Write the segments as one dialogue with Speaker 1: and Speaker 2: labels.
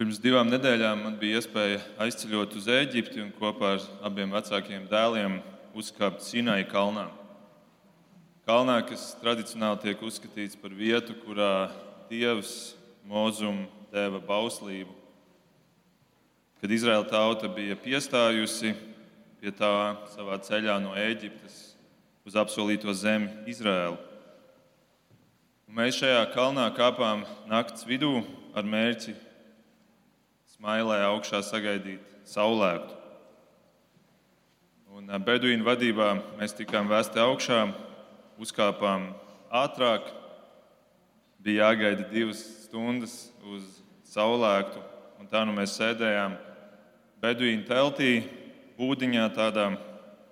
Speaker 1: Pirms divām nedēļām man bija iespēja aizceļot uz Eģipti un kopā ar abiem vecākiem dēliem uzkāpt Sinai kalnā. Kalnā, kas tradicionāli tiek uzskatīts par vietu, kurā Dievs Mozum deva bauslību. Kad Izraēla tauta bija piestājusi pie tā savā ceļā no Eģiptes uz apsolīto zemi Izraēlu. Mēs šajā kalnā kāpām naktas vidū ar mērķi smailē augšā sagaidīt saulēktu. Un beduīnu vadībā mēs tikām vēsti augšā, uzkāpām ātrāk. Bija jāgaida divas stundas uz saulēktu, un tā nu mēs sēdējām beduīnu teltī, būdiņā, tādā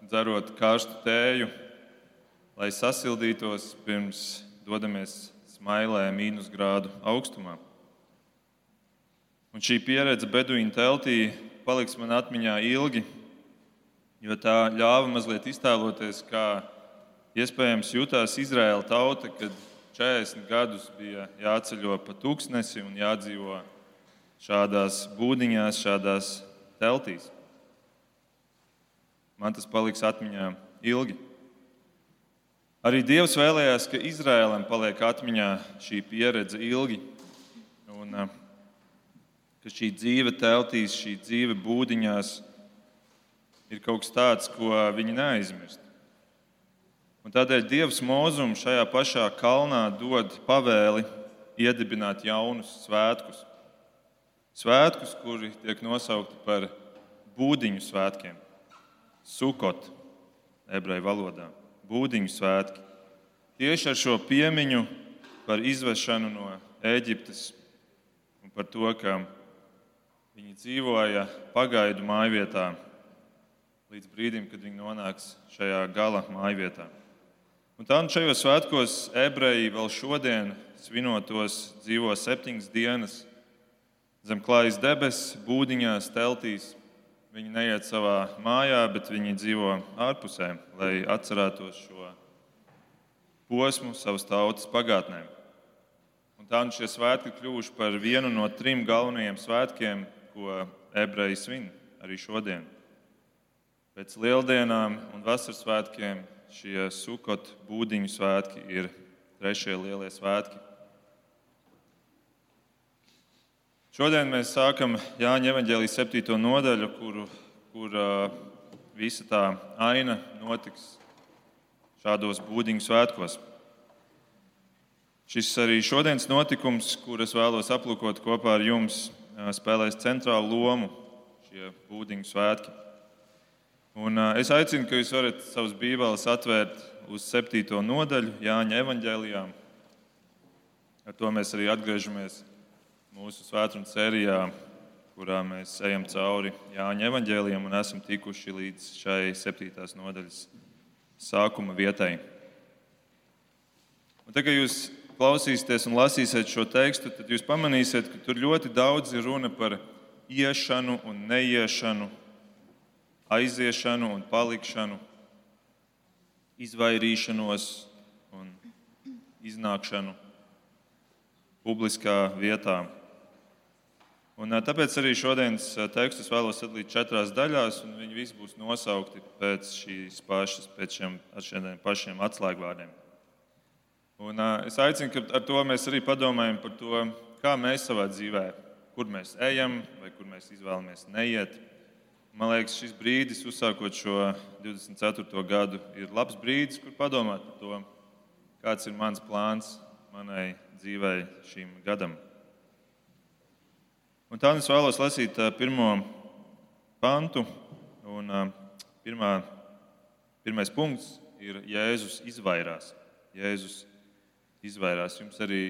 Speaker 1: dzerot karstu tēju, lai sasildītos pirms dodamies smailē mīnus grādu augstumā. Un šī pieredze Beduīna teltī paliks man atmiņā ilgi, jo tā ļāva mazliet iztēloties, kā iespējams jutās Izraēla tauta, kad 40 gadus bija jāceļo pa tūkstnesi un jādzīvo šādās būdiņās, šādās teltīs. Man tas paliks atmiņā ilgi. Arī Dievs vēlējās, ka Izrēlam paliek atmiņā šī pieredze ilgi. Un, uh, ka šī dzīve teltīs, šī dzīve būdiņās ir kaut kas tāds, ko viņi neaizmirst. Un tādēļ Dievs mūzum šajā pašā kalnā dod pavēli iedibināt jaunus svētkus. Svētkus, kuri tiek nosaukti par būdiņu svētkiem, sukot, ebreju valodā, būdiņu svētki. Tieši ar šo piemiņu par izvešanu no Eģiptes un par to, ka Viņi dzīvoja pagaidu mājvietā līdz brīdim, kad viņi nonāks šajā gala mājvietā. Un tā un šajos svētkos ebreji vēl šodien, svinotos, dzīvo septiņas dienas zem klājas debesis, būdiņās, teltīs. Viņi neiet savā mājā, bet viņi dzīvo ārpusē, lai atcerētos šo posmu savas tautas pagātnē. Un tā un šie svētki kļuvuši par vienu no trim galvenajiem svētkiem ko ebreji svin arī šodien. Pēc lieldienām un vasaras svētkiem šie sukot būdiņu svētki ir trešie lielie svētki. Šodien mēs sākam Jāņa evanģēlijas septīto nodaļu, kur, kur uh, visa tā aina notiks šādos būdiņu svētkos. Šis arī šodienas notikums, kurus vēlos aplūkot kopā ar jums, spēlēs centrālu lomu šie būdiņu svētki. Un es aicinu, ka jūs varat savus bībeles atvērt uz 7. nodaļu Jāņa evanģēlijā. Ar to mēs arī atgriežamies mūsu svētdienas sērijā, kurā mēs ejam cauri Jāņa evanģēlijam un esam tikuši līdz šai 7. nodaļas sākuma vietai. Un tagad jūs klausīsieties un lasīsiet šo tekstu, tad jūs pamanīsiet, ka tur ļoti daudz ir runa par iešanu un neiešanu, aiziešanu un palikšanu, izvairīšanos un iznākšanu publiskā vietā. Un, tāpēc arī šodienas tekstus vēlos sadalīt četrās daļās, un viņi visi būs nosaukti pēc šīs pašas, pēc šiem, šiem pašiem atslēgvārdiem. Un, es aicinu, ka ar to mēs arī padomājam par to, kā mēs savā dzīvē, kur mēs ejam vai kur mēs izvēlamies neiet. Man liekas, šis brīdis, uzsākot šo 24. gadu, ir labs brīdis, kur padomāt par to, kāds ir mans plāns manai dzīvei šim gadam. Un tā es vēlos lasīt pirmo pantu. Un, pirmā, pirmais punkts ir Jēzus izvairās. Jēzus izvairās. Jums arī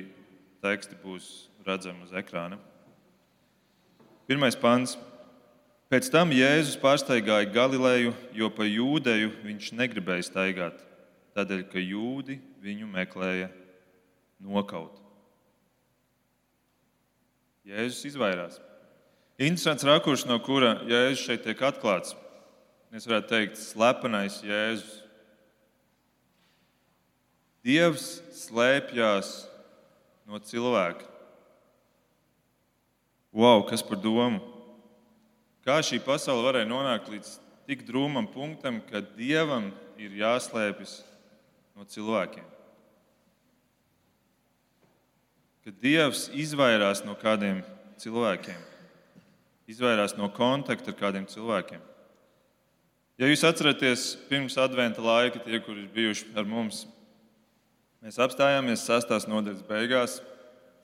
Speaker 1: teksti būs redzami uz ekrāna. Pirmais pants. Pēc tam Jēzus pārsteigāja Galileju, jo pa jūdeju viņš negribēja staigāt, tādēļ, ka jūdi viņu meklēja nokaut. Jēzus izvairās. Interesants rakurs, no kura Jēzus šeit tiek atklāts. Es varētu teikt, slepenais Jēzus. Dievs slēpjas no cilvēka. wow, kas par domu? Kā šī pasaule varēja nonākt līdz tik drūmam punktam, ka dievam ir jāslēpjas no cilvēkiem? Ka dievs izvairās no kādiem cilvēkiem, izvairās no kontakta ar kādiem cilvēkiem. Ja jūs atceraties, pirms adventa laika, tie, kuri ir bijuši ar mums, mēs apstājāmies sastās nodaļas beigās,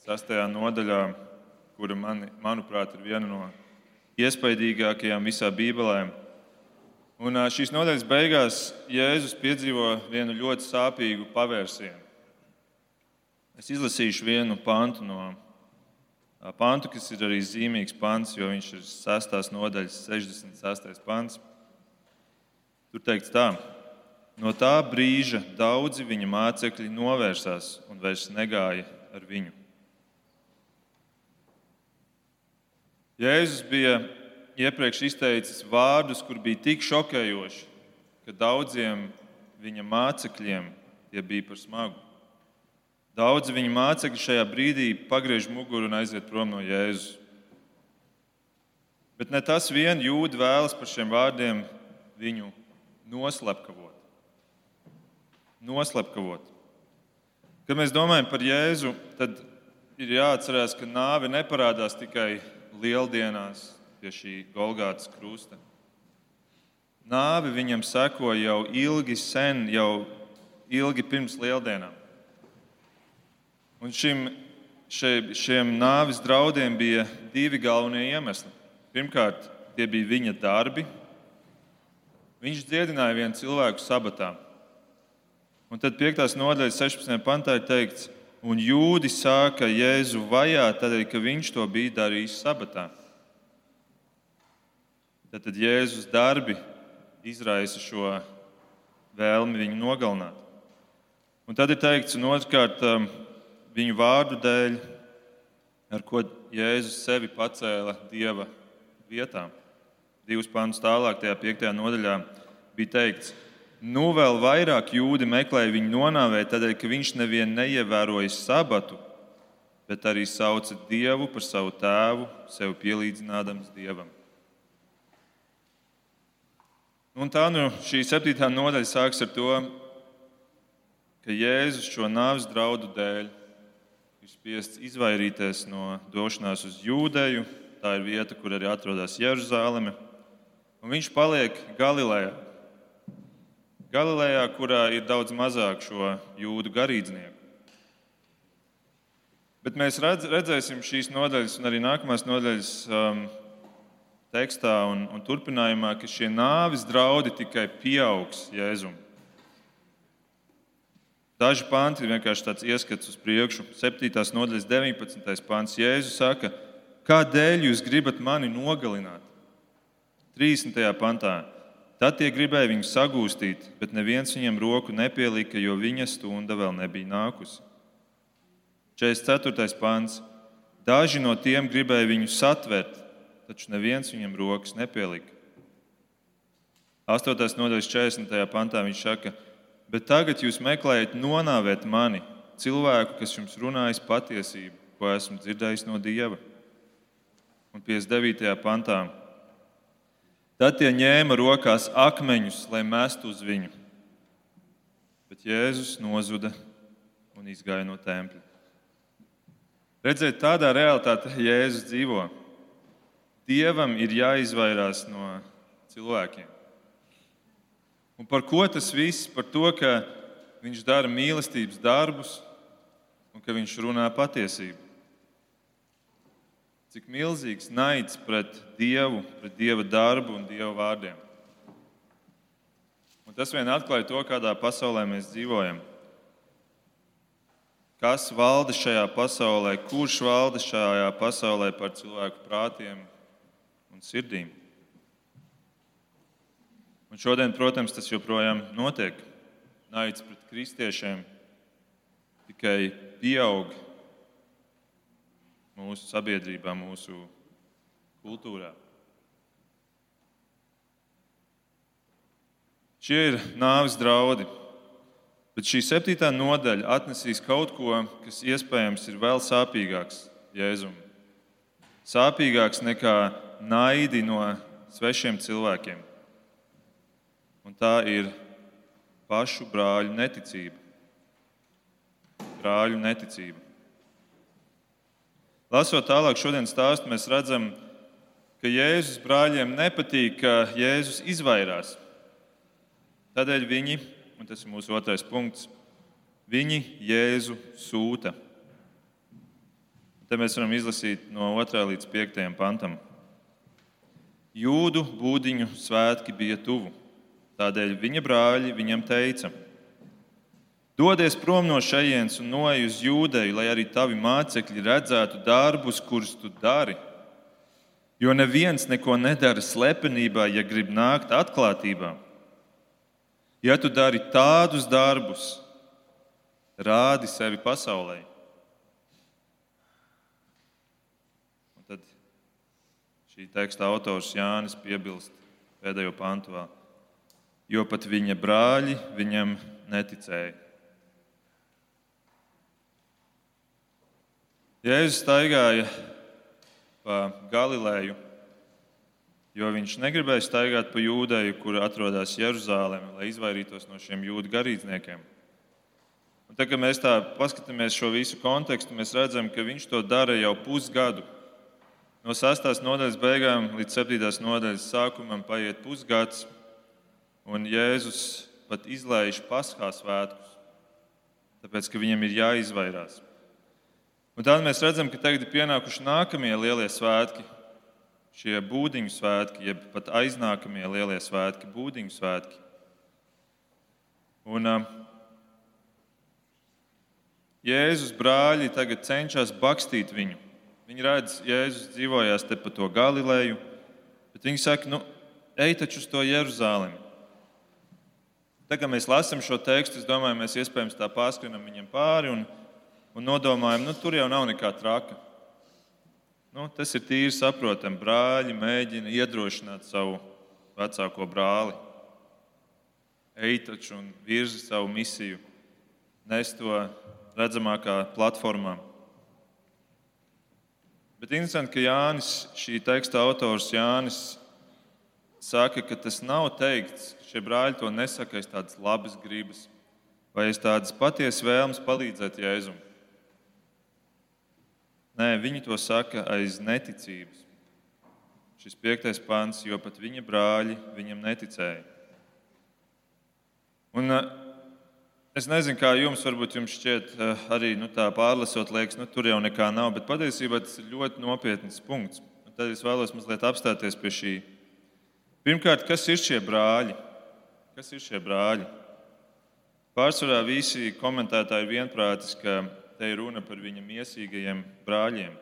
Speaker 1: sastajā nodaļā, kura, mani, manuprāt, ir viena no iespaidīgākajām visā Bībelē. Un šīs nodaļas beigās Jēzus piedzīvo vienu ļoti sāpīgu pavērsienu. Es izlasīšu vienu pantu no pantu, kas ir arī zīmīgs pants, jo viņš ir 6. nodaļas 66. pants. Tur teikts tā, no tā brīža daudzi viņa mācekļi novērsās un vairs negāja ar viņu. Jēzus bija iepriekš izteicis vārdus, kur bija tik šokējoši, ka daudziem viņa mācekļiem tie bija par smagu. Daudzi viņa mācekļi šajā brīdī pagriež muguru un aiziet prom no Jēzus. Bet ne tas vien jūda vēlas par šiem vārdiem viņu noslepkavot. Noslepkavot. Kad mēs domājam par Jēzu, tad ir jāatcerās, ka nāve neparādās tikai lieldienās pie šī Golgātas krusta. Nāve viņam seko jau ilgi sen, jau ilgi pirms lieldienām. Un šim, šie, šiem nāves draudiem bija divi galvenie iemesli. Pirmkārt, tie bija viņa darbi. Viņš dziedināja vienu cilvēku sabatā. Un tad 5. nodaļas 16. pantā ir teikts, un jūdi sāka Jēzu vajāt, tādēļ, ka viņš to bija darījis sabatā. Tad, tad Jēzus darbi izraisa šo vēlmi viņu nogalināt. Un tad ir teikts, un otrkārt, um, viņu vārdu dēļ, ar ko Jēzus sevi pacēla Dieva vietā. Divus pānus tālāk, tajā piektajā nodaļā, bija teikts, Nu, vēl vairāk jūdi meklēja viņu nonāvēt, tādēļ, ka viņš nevien neievēroja sabatu, bet arī sauca Dievu par savu tēvu, sev pielīdzinādams Dievam. Un tā nu šī septītā nodaļa sākas ar to, ka Jēzus šo nāves draudu dēļ ir spiests izvairīties no došanās uz Jūdeju. Tā ir vieta, kur arī atrodas Jeruzaleme. Un viņš paliek Galilejā. Galilejā, kurā ir daudz mazāk šo jūdu garīdznieku. Bet mēs redz, redzēsim šīs nodaļas, un arī nākamās nodaļas um, tekstā un, un turpinājumā, ka šie nāvis draudi tikai pieaugs Jēzum. Daži panti ir vienkārši tāds ieskats uz priekšu. 7. nodaļas 19. pāns Jēzus saka, kādēļ jūs gribat mani nogalināt? 30. pantā. Tad tie gribēja viņu sagūstīt, bet neviens viņam roku nepielika, jo viņa stunda vēl nebija nākusi. 44. pāns. Daži no tiem gribēja viņu satvert, taču neviens viņam rokas nepielika. 8. nodaļas 40. pantā viņš saka, bet tagad jūs meklējat nonāvēt mani, cilvēku, kas jums runājas patiesību, ko esmu dzirdējis no Dieva. Un 59. pantā Tad tie ņēma rokās akmeņus, lai mestu uz viņu. Bet Jēzus nozuda un izgāja no tempļa. Redziet, tādā realitātē Jēzus dzīvo. Dievam ir jāizvairās no cilvēkiem. Un par ko tas viss? Par to, ka viņš dara mīlestības darbus un ka viņš runā patiesību. Cik milzīgs naids pret Dievu, pret Dieva darbu un Dieva vārdiem. Un tas vien atklāja to, kādā pasaulē mēs dzīvojam. Kas valda šajā pasaulē, kurš valda šajā pasaulē par cilvēku prātiem un sirdīm? Un šodien, protams, tas joprojām notiek. Naids pret kristiešiem tikai pieaug mūsu sabiedrībā, mūsu kultūrā. Šie ir nāves draudi. Bet šī septītā nodaļa atnesīs kaut ko, kas iespējams ir vēl sāpīgāks Jēzum. sāpīgāks nekā naidi no svešiem cilvēkiem. Un tā ir pašu brāļu neticība. Brāļu neticība. Lasot tālāk šodienas stāstu, mēs redzam, ka Jēzus brāļiem nepatīk, ka Jēzus izvairās. Tādēļ viņi, un tas ir mūsu otrais punkts, viņi Jēzu sūta. Te mēs varam izlasīt no 2. līdz 5. pantam. Jūdu būdiņu svētki bija tuvu. Tādēļ viņa brāļi viņam teica: Dodies prom no šejienes un noej uz jūdeju, lai arī tavi mācekļi redzētu darbus, kurus tu dari. Jo neviens neko nedara slepenībā, ja grib nākt atklātībā. Ja tu dari tādus darbus, rādi sevi pasaulē. Un tad šī teksta autors Jānis piebilst pēdējo pantu jo pat viņa brāļi viņam neticēja. Jēzus staigāja pa Galileju jo viņš negribēja staigāt pa jūdeju, kur atrodas Jeruzaleme, lai izvairītos no šiem jūdu garīdzniekiem. Un tad, kad mēs tā paskatāmies šo visu kontekstu, mēs redzam, ka viņš to dara jau pusgadu. No 6. nodaļas beigām līdz 7. nodaļas sākumam paiet pusgads, un Jēzus pat izlaiž paskā svētkus, tāpēc ka viņam ir jāizvairās. Un tad mēs redzam, ka tagad ir pienākuši nākamie lielie svētki, šie būdiņu svētki, jeb pat aiznākamie lielie svētki, būdiņu svētki. Un, uh, Jēzus brāļi tagad cenšas bakstīt viņu. Viņi redz, ka Jēzus dzīvojās te pa to Galileju, bet viņi saka, nu, ej taču uz to Jeruzalemi. Tagad, kad mēs lasām šo tekstu, es domāju, mēs iespējams tā pārskrienam viņam pāri un, un nodomājam, nu, tur jau nav nekā traka. Nu, tas ir tīri saprotami. Brāļi mēģina iedrošināt savu vecāko brāli. Ej taču un virzi savu misiju, nes to redzamākā platformā. Bet interesanti, ka Jānis, šī teksta autors Jānis, saka, ka tas nav teikts, šie brāļi to nesaka aiz tādas labas gribas vai aiz tādas patiesas vēlmes palīdzēt Jēzumam. Nē, viņi to saka aiz neticības. Šis piektais pāns, jo pat viņa brāļi viņam neticēja. Un, eh, es nezinu, kā jums, varbūt jums šķiet, eh, arī nu, tā pārlasot, liekas, nu, tur jau nekā nav, bet patiesībā tas ir ļoti nopietns punkts. Un tad es vēlos mazliet apstāties pie šī. Pirmkārt, kas ir šie brāļi? Kas ir šie brāļi? Pārsvarā visi komentētāji ir vienprātis, ka te ir runa par viņa miesīgajiem brāļiem.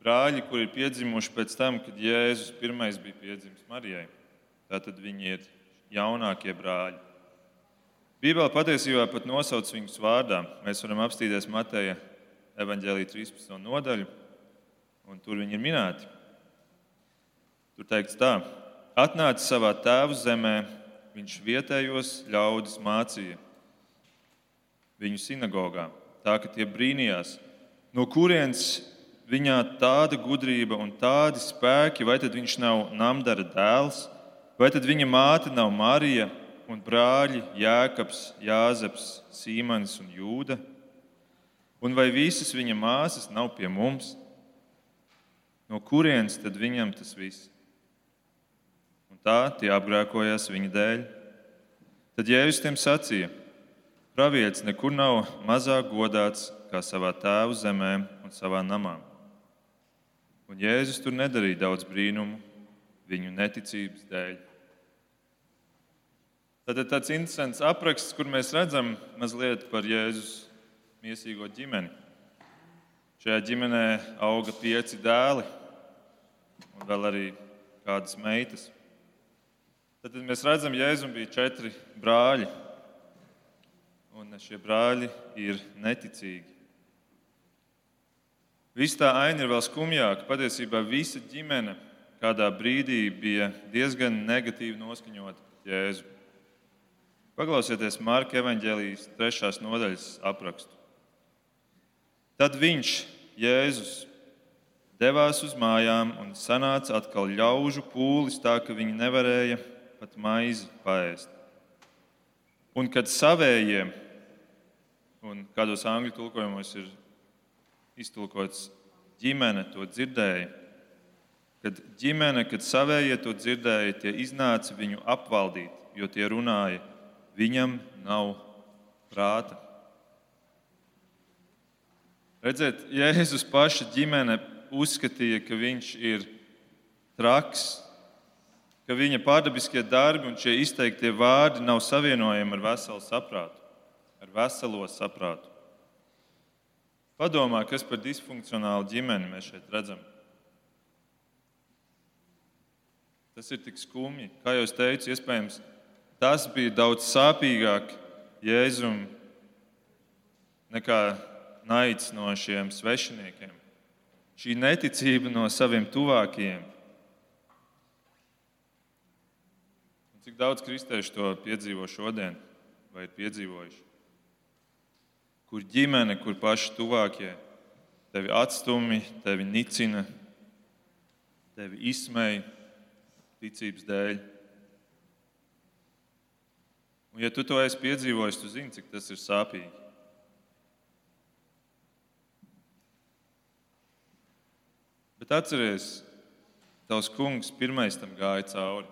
Speaker 1: Brāļi, kuri ir piedzimuši pēc tam, kad Jēzus pirmais bija piedzimis Marijai. Tātad viņi ir jaunākie brāļi. Bībelē patiesībā pat nosauc viņus vārdā. Mēs varam apstīties Mateja evanģēlī 13. nodaļu, un tur viņi ir minēti. Tur teikts tā: Atnācis savā tēva zemē, viņš vietējos ļaudis mācīja viņu sinagogā tā ka tie brīnījās, no kurienes viņā tāda gudrība un tādi spēki, vai tad viņš nav Namdara dēls, vai tad viņa māte nav Marija un brāļi Jēkabs, Jāzeps, Sīmanis un Jūda, un vai visas viņa māsas nav pie mums? No kurienes tad viņam tas viss? Un tā tie apgrēkojās viņa dēļ. Tad Jēzus tiem sacīja: Pravietis nekur nav mazāk godāts kā savā tēva zemē un savā namā. Un Jēzus tur nedarīja daudz brīnumu viņu neticības dēļ. Tad ir tāds interesants apraksts, kur mēs redzam mazliet par Jēzus mīsīgo ģimeni. Šajā ģimenē auga pieci dēli un vēl arī kādas meitas. Tad mēs redzam, ka Jēzum bija četri brāļi un šie brāļi ir neticīgi. Viss tā aina ir vēl skumjāka. Patiesībā visa ģimene kādā brīdī bija diezgan negatīvi noskaņota pret Jēzu. Paklausieties Marka evanģēlijas trešās nodaļas aprakstu. Tad viņš, Jēzus, devās uz mājām un sanāca atkal ļaužu pūlis, tā ka viņi nevarēja pat maizi paēst. Un kad savējie, un kādos angļu tulkojumos ir iztulkots ģimene, to dzirdēja, kad ģimene, kad savējie to dzirdēja, tie iznāca viņu apvaldīt, jo tie runāja, viņam nav prāta. Redziet, Jēzus paša ģimene uzskatīja, ka viņš ir traks, ka viņa pārdabiskie darbi un šie izteiktie vārdi nav savienojami ar veselu saprātu, ar veselo saprātu. Padomā, kas par disfunkcionālu ģimeni mēs šeit redzam. Tas ir tik skumji. Kā jau teicu, iespējams, tas bija daudz sāpīgāk Jēzum nekā naids no šiem svešiniekiem, šī neticība no saviem tuvākajiem. Cik daudz kristiešu to piedzīvo šodien, vai ir piedzīvojuši? Kur ģimene, kur paši tuvākie tevi atstumi, tevi nicina, tevi izsmeja ticības dēļ. Un, ja tu to esi piedzīvojis, tu zini, cik tas ir sāpīgi. Bet atceries, tavs kungs pirmais tam gāja cauri.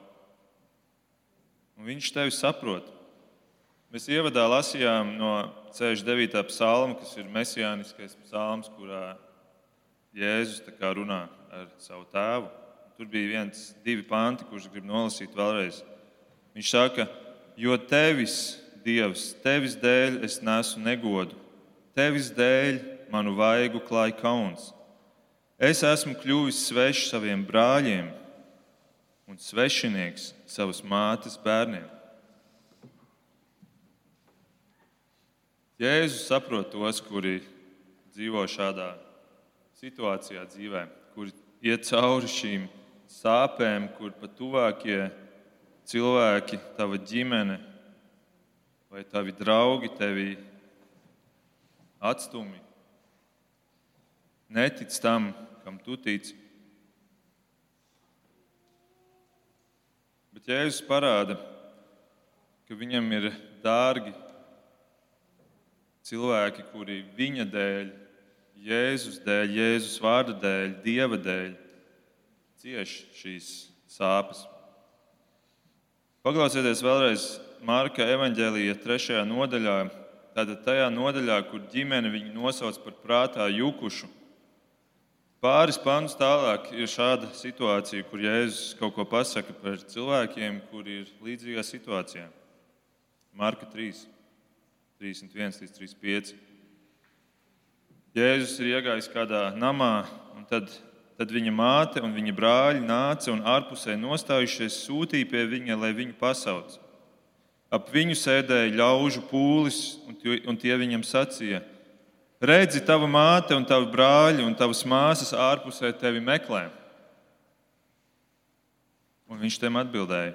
Speaker 1: Un viņš tevi saprot. Mēs ievadā lasījām no 69. psalma, kas ir mesijāniskais psalms, kurā Jēzus runā ar savu tēvu. Tur bija viens, divi panti, kurus grib nolasīt vēlreiz. Viņš saka, jo tevis, Dievs, tevis dēļ es nesu negodu, tevis dēļ manu vaigu klāj kauns. Es esmu kļuvis svešs saviem brāļiem un svešinieks savas mātes bērniem. Jēzus saprot tos, kuri dzīvo šādā situācijā dzīvē, kuri iet cauri šīm sāpēm, kur pat tuvākie cilvēki, tava ģimene vai tavi draugi tevi atstumi. Netic tam, kam tu tici. Bet Jēzus parāda, ka viņam ir dārgi cilvēki, kuri viņa dēļ, Jēzus dēļ, Jēzus vārda dēļ, Dieva dēļ cieš šīs sāpes. Paklausieties vēlreiz Marka evanģēlīja trešajā nodaļā, tātad tajā nodaļā, kur ģimene viņu nosauc par prātā jukušu. Pāris pāns tālāk ir šāda situācija, kur Jēzus kaut ko pasaka par cilvēkiem, kuri ir līdzīgā situācijā. Marka 3, 31 līdz 35. Jēzus ir iegājis kādā namā, un tad, tad viņa māte un viņa brāļi nāca un ārpusē nostājušies sūtīja pie viņa, lai viņu pasauc. Ap viņu sēdēja ļaužu pūlis, un tie viņam sacīja: Redzi, tava māte un tavi brāļi un tavas māsas ārpusē tevi meklē. Un viņš tiem atbildēja: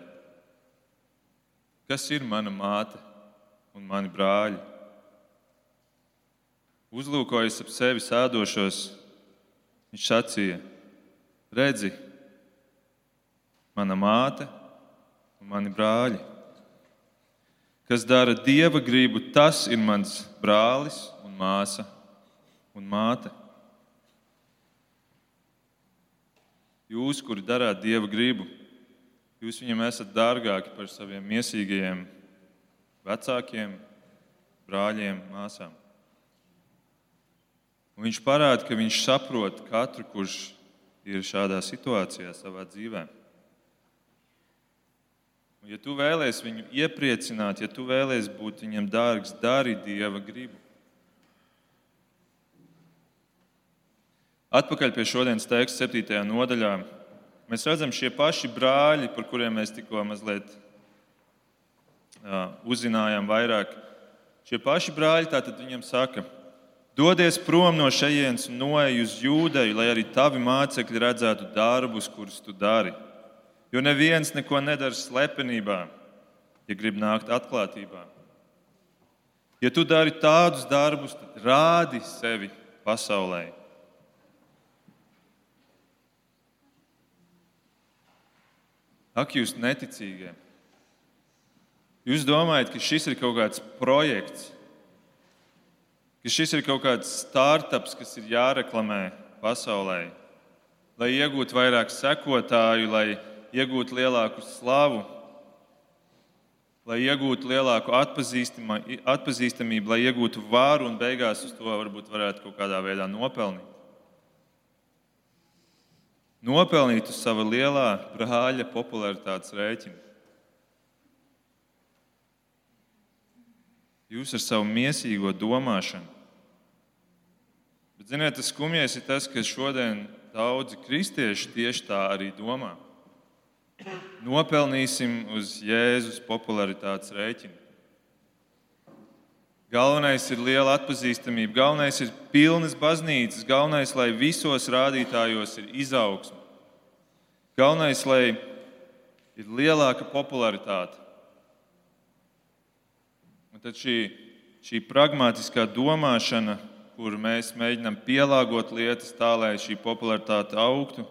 Speaker 1: Kas ir mana māte un mani brāļi? Uzlūkojot ap sevi sēdošos, viņš sacīja: Redzi, mana māte un mani brāļi. Kas dara dieva gribu, tas ir mans brālis un māsa un māte. Jūs, kuri darāt dieva gribu, jūs viņam esat dārgāki par saviem mīsīgajiem vecākiem, brāļiem, māsām. Un viņš parāda, ka viņš saprot katru, kurš ir šādā situācijā savā dzīvē. Un, ja tu vēlēsies viņu iepriecināt, ja tu vēlēsies būt viņam dārgs, dari dieva gribu. Atpakaļ pie šodienas teksta, 7. nodaļā. Mēs redzam, šie paši brāļi, par kuriem mēs tikko mazliet uzzinājām vairāk. Šie paši brāļi tātad viņam saka, dodies prom no šejienes un noej uz jūdeju, lai arī tavi mācekļi redzētu darbus, kurus tu dari. Jo neviens neko nedara slepenībā, ja grib nākt atklātībā. Ja tu dari tādus darbus, tad rādi sevi pasaulē. Ak, jūs neticīgie! Jūs domājat, ka šis ir kaut kāds projekts, ka šis ir kaut kāds startups, kas ir jāreklamē pasaulē, lai iegūtu vairāk sekotāju, lai iegūtu lielāku slavu, lai iegūtu lielāku atpazīstamību, lai iegūtu vāru un beigās uz to varbūt varētu kaut kādā veidā nopelnīt. Nopelnīt uz sava lielā brāļa popularitātes rēķina. Jūs ar savu mīsīgo domāšanu. Bet, ziniet, tas skumjais ir tas, ka šodien daudzi kristieši tieši tā arī domā nopelnīsim uz Jēzus popularitātes rēķina. Galvenais ir liela atpazīstamība, galvenais ir pilnas baznīcas, galvenais, lai visos rādītājos ir izaugsme. Galvenais, lai ir lielāka popularitāte. Tad šī, šī pragmatiskā domāšana, kur mēs mēģinām pielāgot lietas tā, lai šī popularitāte augtu,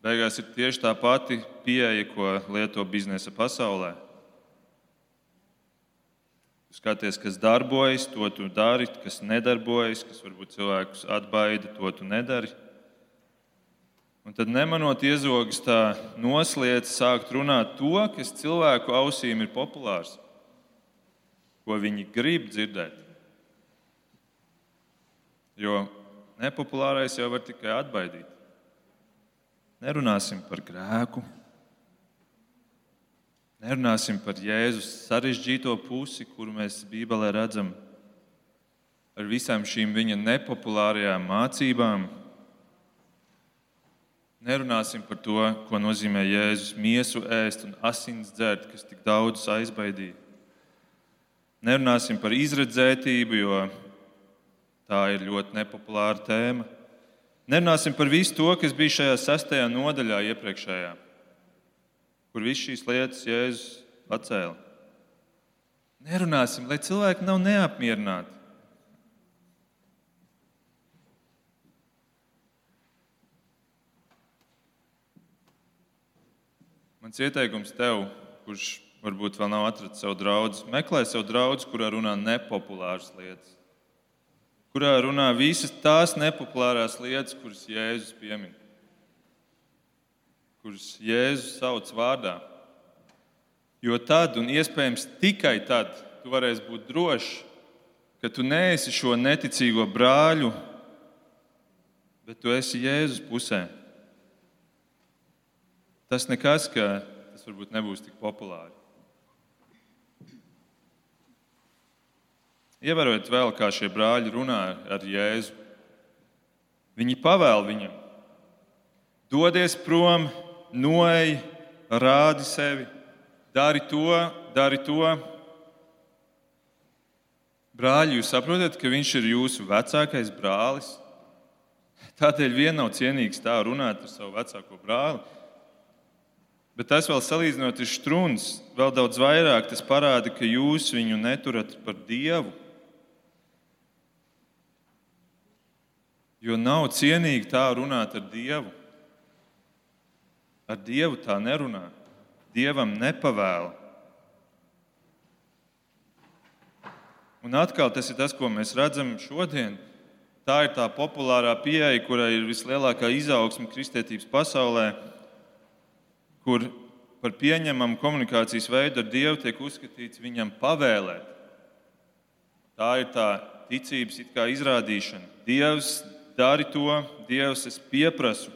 Speaker 1: Beigās ir tieši tā pati pieeja, ko lieto biznesa pasaulē. Skaties, kas darbojas, to tu dari, kas nedarbojas, kas varbūt cilvēkus atbaida, to tu nedari. Un tad nemanot iezogas tā nosliec, sākt runāt to, kas cilvēku ausīm ir populārs, ko viņi grib dzirdēt. Jo nepopulārais jau var tikai atbaidīt. Nerunāsim par grēku, nerunāsim par Jēzus sarežģīto pusi, kuru mēs Bībelē redzam, ar visām šīm viņa nepopulārajām mācībām. Nerunāsim par to, ko nozīmē Jēzus miesu ēst un asins dzert, kas tik daudzus aizbaidīja. Nerunāsim par izredzētību, jo tā ir ļoti nepopulāra tēma. Nerunāsim par visu to, kas bija šajā sastajā nodaļā iepriekšējā, kur visas šīs lietas Jēzus pacēla. Nerunāsim, lai cilvēki nav neapmierināti. Mans ieteikums tev, kurš varbūt vēl nav atradzis savu draugu, meklē savu draugu, kurā runā nepopulāras lietas kurā runā visas tās nepopulārās lietas, kuras Jēzus piemin, kuras Jēzus sauc vārdā. Jo tad, un iespējams tikai tad, tu varēsi būt drošs, ka tu neesi šo neticīgo brāļu, bet tu esi Jēzus pusē. Tas nekas, ka tas varbūt nebūs tik populāri. Ievērojot vēl, kā šie brāļi runā ar Jēzu. Viņi pavēl viņam, dodies prom, noej, rādi sevi, dari to, dari to. Brāļi, jūs saprotat, ka viņš ir jūsu vecākais brālis? Tādēļ vien nav cienīgs tā runāt ar savu vecāko brāli. Bet tas vēl salīdzinot ar strūns, vēl daudz vairāk tas parāda, ka jūs viņu neturat par dievu. Jo nav cienīgi tā runāt ar Dievu. Ar Dievu tā nerunā. Dievam nepavēla. Un atkal tas ir tas, ko mēs redzam šodien. Tā ir tā populārā pieeja, kurai ir vislielākā izaugsme kristietības pasaulē, kur par pieņemamu komunikācijas veidu ar Dievu tiek uzskatīts viņam pavēlēt. Tā ir tā ticības izrādīšana. Dievs dari to, Dievs, es pieprasu.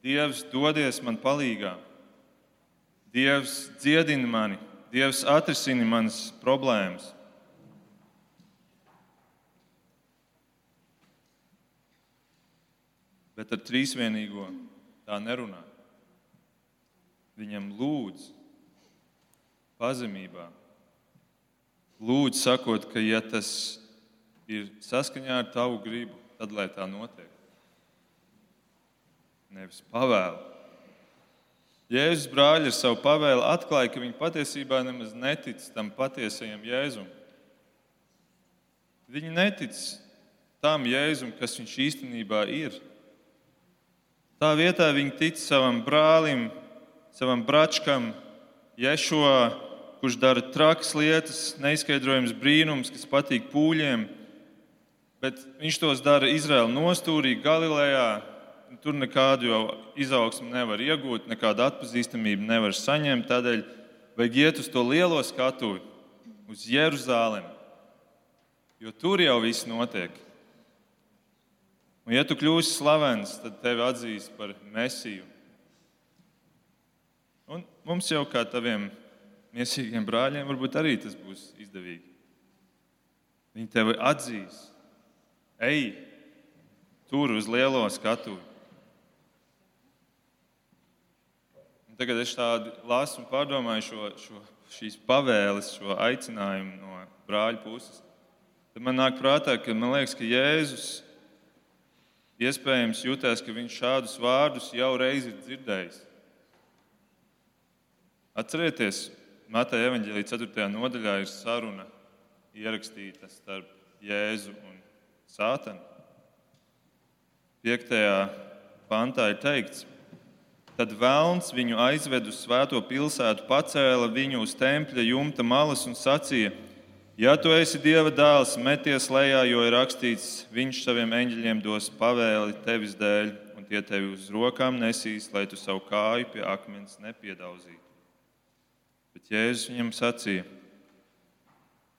Speaker 1: Dievs, dodies man palīdzīgā. Dievs, dziedini mani, Dievs, atrisini manas problēmas. Bet ar trīsvienīgo tā nerunā. Viņam lūdz pazemībā. Lūdzu, sakot, ka ja tas ir saskaņā ar tavu gribu, tad lai tā notiek. Nevis pavēlu. Jēzus brāļi ar savu pavēlu atklāja, ka viņi patiesībā nemaz netic tam patiesajam Jēzum. Viņi netic tam Jēzum, kas viņš īstenībā ir. Tā vietā viņi tic savam brālim, savam bračkam, Ješo, kurš dara trakas lietas, neizskaidrojams brīnums, kas patīk pūļiem, bet viņš tos dara Izraēla nostūrī, Galilejā. Tur nekādu jau izaugsmu nevar iegūt, nekādu atpazīstamību nevar saņemt. Tādēļ vajag iet uz to lielo skatuvi, uz Jeruzalemi, jo tur jau viss notiek. Un, ja tu kļūsi slavens, tad tevi atzīs par mesiju. Un mums jau kā taviem mīsīgiem brāļiem, varbūt arī tas būs izdevīgi. Viņi tevi atzīs. Ej, tur uz lielo skatuvi. Tagad es tādu lasu un pārdomāju šo, šo, šīs pavēles, šo aicinājumu no brāļa puses. Tad man nāk prātā, ka liekas, ka Jēzus Iespējams, jutās, ka viņš šādus vārdus jau reiz ir dzirdējis. Atcerieties, Mateja evanģēlīja 4. nodaļā ir saruna ierakstīta starp Jēzu un Sātanu. 5. pantā ir teikts, tad Vēlns viņu aizved uz svēto pilsētu, pacēla viņu uz tempļa jumta malas un sacīja: Ja tu esi Dieva dēls, meties lejā, jo ir rakstīts, Viņš saviem eņģeļiem dos pavēli tevis dēļ, un tie tevi uz rokām nesīs, lai tu savu kāju pie akmens nepiedauzītu. Bet Jēzus viņam sacīja,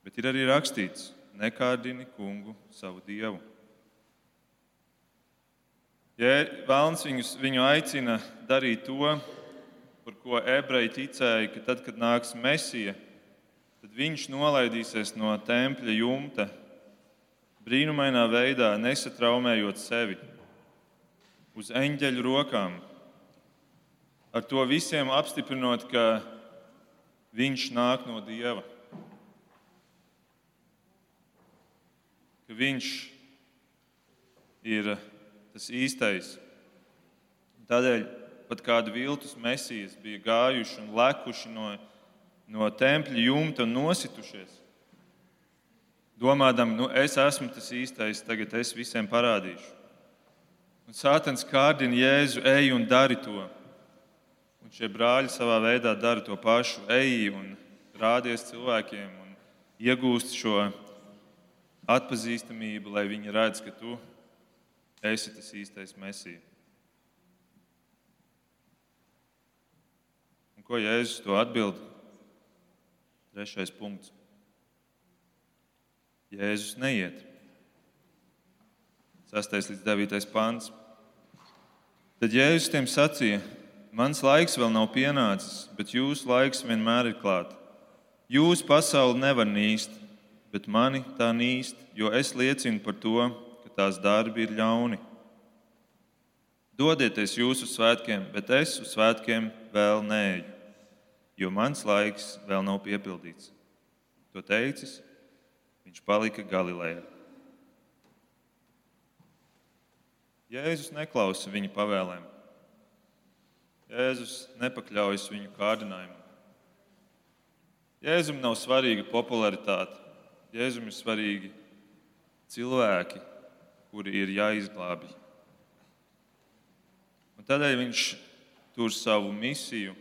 Speaker 1: bet ir arī rakstīts, nekārdini kungu savu dievu. Ja Vēlns viņus, viņu aicina darīt to, par ko ebreji ticēja, ka tad, kad nāks Mesija, tad viņš nolaidīsies no tempļa jumta brīnumainā veidā, nesatraumējot sevi uz eņģeļu rokām. Ar to visiem apstiprinot, ka viņš nāk no dieva. Ka viņš ir tas īstais. Tādēļ pat kādi viltus mesijas bija gājuši un lekuši no no tempļa jumta nositušies, domādam, nu, es esmu tas īstais, tagad es visiem parādīšu. Un Sātans kārdina Jēzu, ej un dari to. Un šie brāļi savā veidā dara to pašu, ej un rādies cilvēkiem un iegūst šo atpazīstamību, lai viņi redz, ka tu esi tas īstais mesija. Un ko Jēzus to atbild? Trešais punkts. Jēzus neiet. 6. līdz 9. pāns. Tad Jēzus tiem sacīja: Mans laiks vēl nav pienācis, bet jūsu laiks vienmēr ir klāts. Jūs pasauli nevar nīst, bet mani tā nīst, jo es liecinu par to, ka tās darbi ir ļauni. Dodieties jūsu svētkiem, bet es uz svētkiem vēl neeju jo mans laiks vēl nav piepildīts. To teicis, viņš palika Galilejā. Jēzus neklausa viņa pavēlēm. Jēzus nepakļaujas viņu kārdinājumam. Jēzum nav svarīga popularitāte. Jēzum ir svarīgi cilvēki, kuri ir jāizglābj. Un tādēļ viņš tur savu misiju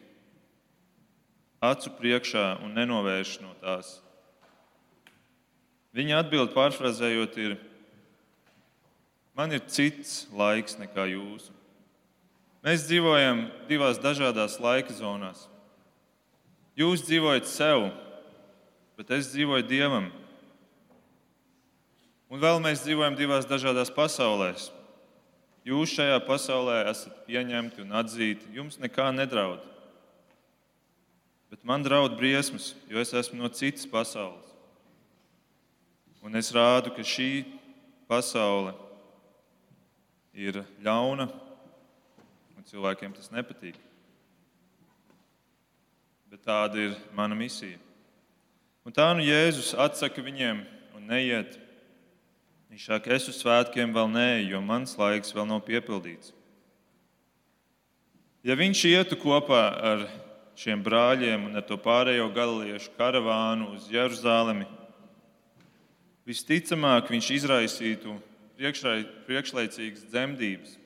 Speaker 1: acu priekšā un nenovērš no tās. Viņa atbild pārfrāzējot, ir: Man ir cits laiks nekā jūsu. Mēs dzīvojam divās dažādās laika zonās. Jūs dzīvojat sev, bet es dzīvoju Dievam. Un vēl mēs dzīvojam divās dažādās pasaulēs. Jūs šajā pasaulē esat pieņemti un atzīti. Jums nekā nedraud bet man draud briesmas, jo es esmu no citas pasaules. Un es rādu, ka šī pasaule ir ļauna, un cilvēkiem tas nepatīk. Bet tāda ir mana misija. Un tā nu Jēzus atsaka viņiem un neiet. Viņš saka, es uz svētkiem vēl neeju, jo mans laiks vēl nav piepildīts. Ja viņš ietu kopā ar šiem brāļiem un ar to pārējo galiliešu karavānu uz Jeruzalemi, visticamāk viņš izraisītu priekšlaicīgas dzemdības.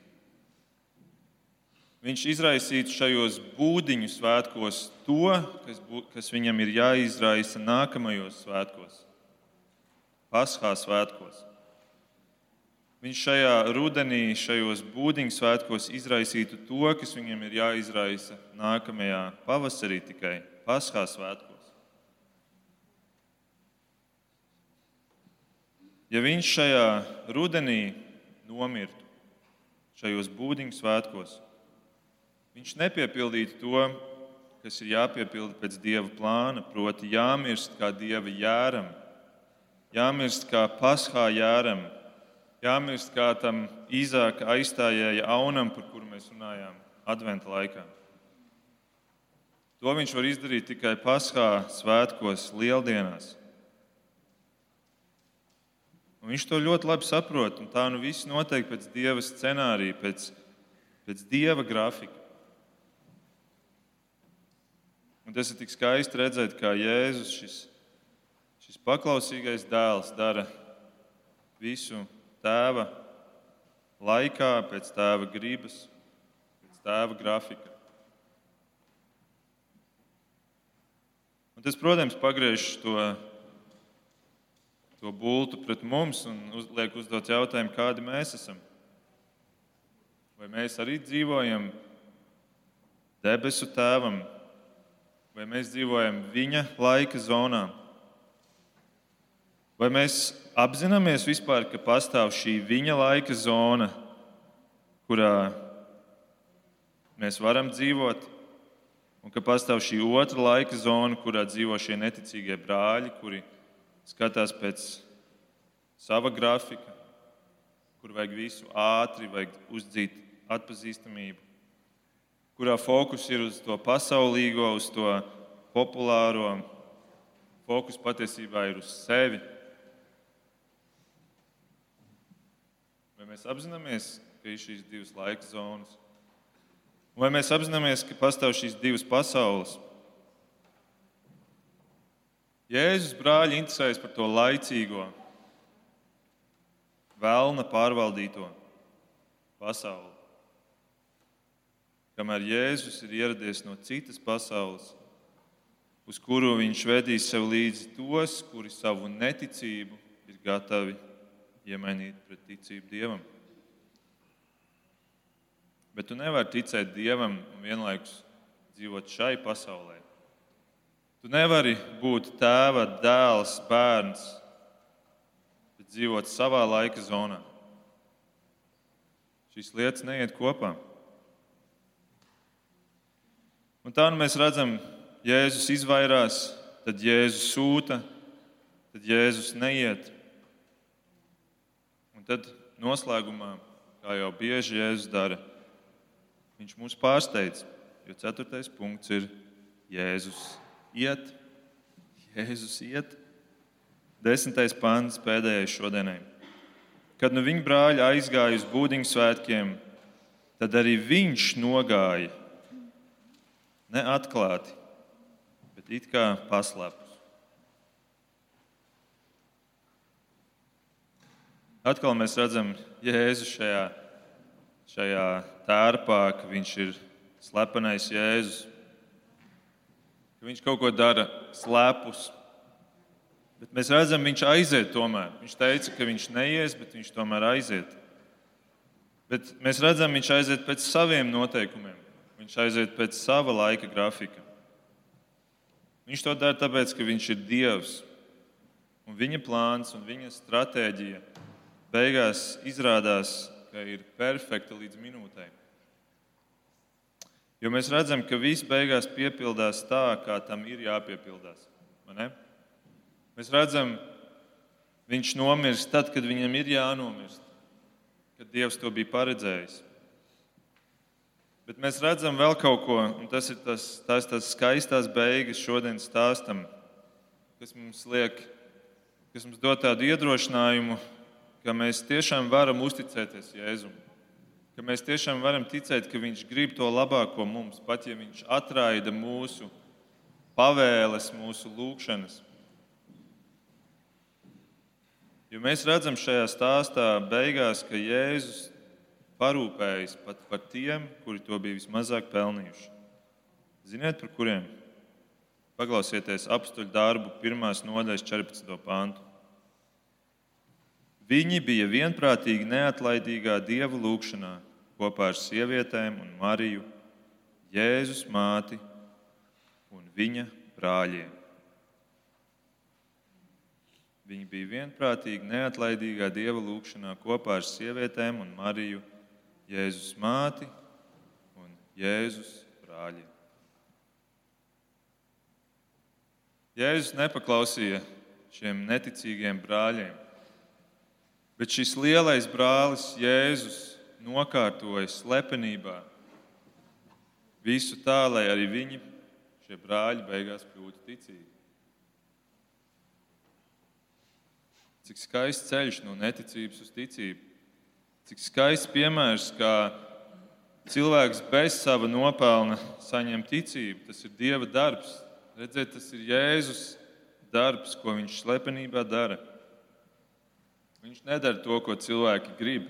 Speaker 1: viņš izraisītu šajos būdiņu svētkos to, kas, bū, kas viņam ir jāizraisa nākamajos svētkos, Paskā svētkos. Viņš šajā rudenī, šajos būdiņu svētkos izraisītu to, kas viņam ir jāizraisa nākamajā pavasarī, tikai Paskā svētkos. Ja viņš šajā rudenī nomirtu, šajos būdiņu svētkos, viņš nepiepildītu to, kas ir jāpiepilda pēc dieva plāna, proti, jāmirst kā dieva jēram, jāmirst kā paskā jēram, jāmirst kā tam īzāka aizstājēja aunam, par kuru mēs runājām adventa laikā. To viņš var izdarīt tikai paskā svētkos, lieldienās. Un viņš to ļoti labi saprot. Tā nu viss notiek pēc dieva scenārija, pēc, pēc dieva grafika. Un tas ir tik skaisti redzēt, kā Jēzus, šis, šis paklausīgais dēls, dara visu tēva laikā, pēc tēva gribas, pēc tēva grafika. Un tas, protams, pagriež to to bultu pret mums un liek uzdot jautājumu, kādi mēs esam. Vai mēs arī dzīvojam debesu tēvam, vai mēs dzīvojam viņa laika zonā? Vai mēs apzināmies vispār, ka pastāv šī viņa laika zona, kurā mēs varam dzīvot, un ka pastāv šī otra laika zona, kurā dzīvo šie neticīgie brāļi, kuri skatās pēc sava grafika, kur vajag visu ātri, vajag uzdzīt atpazīstamību, kurā fokus ir uz to pasaulīgo, uz to populāro. Fokus patiesībā ir uz sevi. Mēs apzināmies, ka ir šīs divas laika zonas? Vai mēs apzināmies, ka pastāv šīs divas pasaules? Jēzus brāļi interesējas par to laicīgo, vēlna pārvaldīto pasauli. Kamēr Jēzus ir ieradies no citas pasaules, uz kuru viņš vedīs sev līdzi tos, kuri savu neticību ir gatavi iemainīt pret ticību Dievam. Bet tu nevari ticēt Dievam un vienlaikus dzīvot šai pasaulē. Tu nevari būt tēva, dēls, bērns, bet dzīvot savā laika zonā. Šīs lietas neiet kopā. Un tā nu mēs redzam, Jēzus izvairās, tad Jēzus sūta, tad Jēzus neiet. Tad noslēgumā, kā jau bieži Jēzus dara, viņš mūs pārsteidz, jo ceturtais punkts ir Jēzus iet, Jēzus iet. Desmitais pāns pēdējais šodienai. Kad nu viņa brāļi aizgāja uz būdiņu svētkiem, tad arī viņš nogāja neatklāti, bet it kā paslēpts. Atkal mēs redzam Jēzu šajā, šajā tērpā, ka viņš ir slepenais Jēzus ka viņš kaut ko dara slēpus. Bet mēs redzam, viņš aiziet tomēr. Viņš teica, ka viņš neies, bet viņš tomēr aiziet. Bet mēs redzam, viņš aiziet pēc saviem noteikumiem. Viņš aiziet pēc sava laika grafika. Viņš to dara tāpēc, ka viņš ir Dievs. Un viņa plāns un viņa stratēģija beigās izrādās, ka ir perfekta līdz minūtēm. Jo mēs redzam, ka viss beigās piepildās tā, kā tam ir jāpiepildās. Mēs redzam, viņš nomirst tad, kad viņam ir jānomirst, kad Dievs to bija paredzējis. Bet mēs redzam vēl kaut ko, un tas ir tas, tas, tas skaistās beigas šodienas stāstam, kas mums liek, kas mums dod tādu iedrošinājumu, ka mēs tiešām varam uzticēties Jēzumam ka mēs tiešām varam ticēt, ka Viņš grib to labāko mums, pat ja Viņš atraida mūsu pavēles, mūsu lūgšanas. Jo mēs redzam šajā stāstā beigās, ka Jēzus parūpējis pat par tiem, kuri to bija vismazāk pelnījuši. Ziniet, par kuriem? Paklausieties apstuļu darbu, pirmās nodaļas 14. pāntu. Viņi bija vienprātīgi neatlaidīgā dievu lūgšanā kopā ar sievietēm un Mariju, Jēzus māti un viņa brāļiem. Viņi bija vienprātīgi, neatlaidīgā dieva lūgšanā kopā ar sievietēm un Mariju, Jēzus māti un Jēzus brāļiem. Jēzus nepaklausīja šiem neticīgiem brāļiem, bet šis lielais brālis Jēzus nokārtoja slepenībā visu tā, lai arī viņi, šie brāļi, beigās kļūtu ticīgi. Cik skaists ceļš no neticības uz ticību. Cik skaists piemērs, kā cilvēks bez sava nopelna saņem ticību. Tas ir Dieva darbs. Redziet, tas ir Jēzus darbs, ko viņš slepenībā dara. Viņš nedara to, ko cilvēki grib.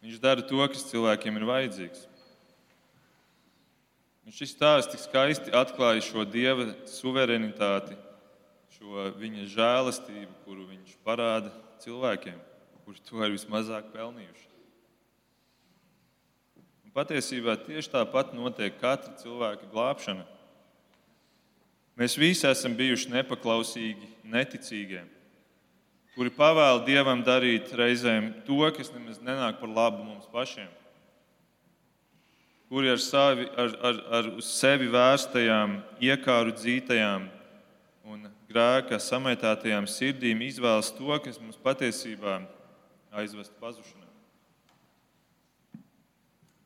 Speaker 1: Viņš dara to, kas cilvēkiem ir vajadzīgs. Un šis stāsts tik skaisti atklāja šo dieva suverenitāti šo viņa žēlastību, kuru viņš parāda cilvēkiem, kuri to ir vismazāk pelnījuši. Un patiesībā tieši tāpat notiek katra cilvēka glābšana. Mēs visi esam bijuši nepaklausīgi, neticīgie, kuri pavēl Dievam darīt reizēm to, kas nemaz nenāk par labu mums pašiem, kuri ar, savi, ar, ar, ar uz sevi vērstajām, iekāru dzītajām un grēka samaitātajām sirdīm izvēlas to, kas mums patiesībā aizvest pazušanā.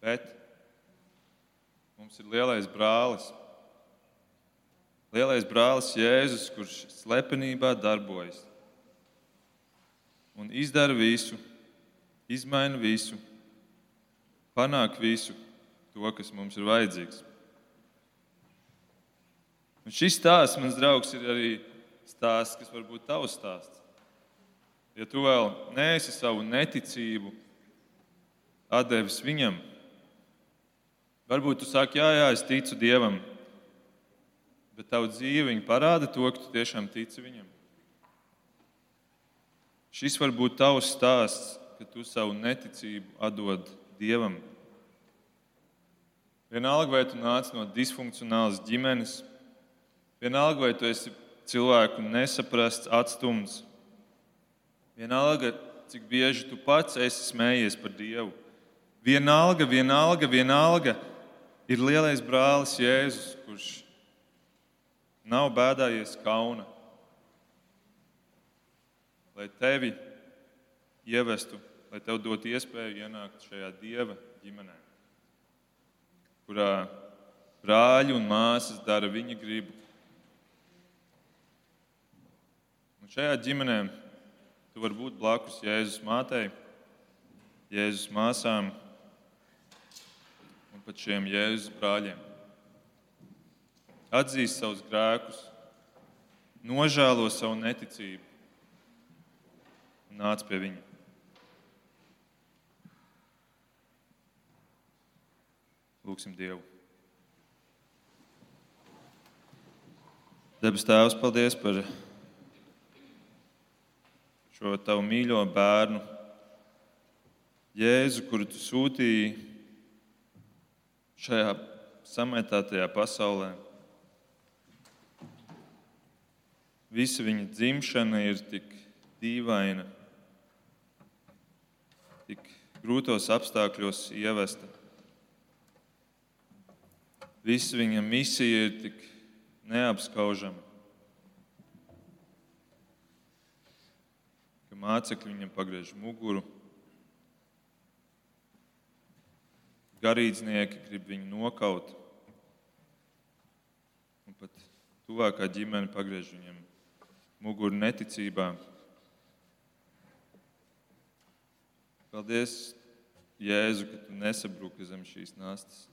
Speaker 1: Bet mums ir lielais brālis. Lielais brālis Jēzus, kurš slepenībā darbojas un izdara visu, izmaina visu, panāk visu to, kas mums ir vajadzīgs. Un šis stāsts, mans draugs, ir arī stāsts, kas var būt tavs stāsts. Ja tu vēl neesi savu neticību devis viņam, varbūt tu saki, jā, jā, es ticu Dievam, bet tavu dzīve parāda to, ka tu tiešām tici viņam. Šis var būt tavs stāsts, ka tu savu neticību atdod Dievam. Vienalga, vai tu nāc no disfunkcionālas ģimenes, vienalga, vai tu esi cilvēku nesaprasts, atstumts. Vienalga, cik bieži tu pats esi smējies par Dievu. Vienalga, vienalga, vienalga ir lielais brālis Jēzus, kurš nav bēdājies kauna, lai tevi ievestu, lai tev dotu iespēju ienākt šajā Dieva ģimenē, kurā brāļi un māsas dara viņa gribu Un šajā ģimenē tu vari būt blakus Jēzus mātei, Jēzus māsām un pat šiem Jēzus brāļiem. Atzīst savus grēkus, nožēlo savu neticību un nāc pie viņa. Lūksim Dievu. Debes Tēvs, paldies par šo tavu mīļo bērnu, Jēzu, kuru tu sūtīji šajā samaitātajā pasaulē. Visa viņa dzimšana ir tik dīvaina, grūtos apstākļos ievesta. Visa viņa misija ir tik neapskaužama. ka mācekļi viņam pagriež muguru. Garīdznieki grib viņu nokaut. Un pat tuvākā ģimene pagriež viņam muguru neticībā. Paldies, Jēzu, ka tu nesabruki zem šīs nastas.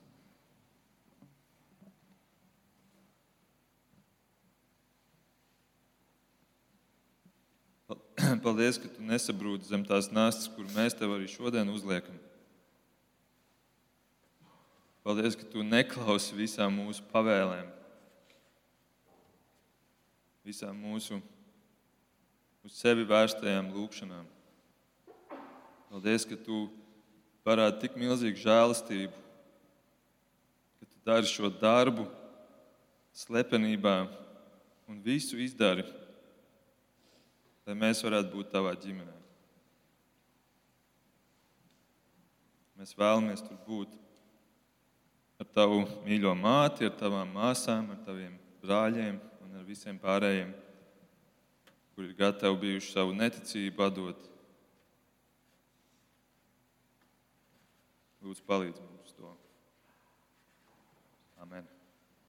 Speaker 1: Paldies, ka tu nesabrūci zem tās nastas, kur mēs tev arī šodien uzliekam. Paldies, ka tu neklausi visām mūsu pavēlēm, visām mūsu uz sevi vērstajām lūgšanām. Paldies, ka tu parādi tik milzīgu žēlastību, ka tu dari šo darbu slepenībā un visu izdari, lai mēs varētu būt tavā ģimenē. Mēs vēlamies tur būt ar tavu mīļo māti, ar tavām māsām, ar taviem brāļiem un ar visiem pārējiem, kuri ir gatavi bijuši savu neticību atdot. Lūdzu, palīdzi mums to. Amen.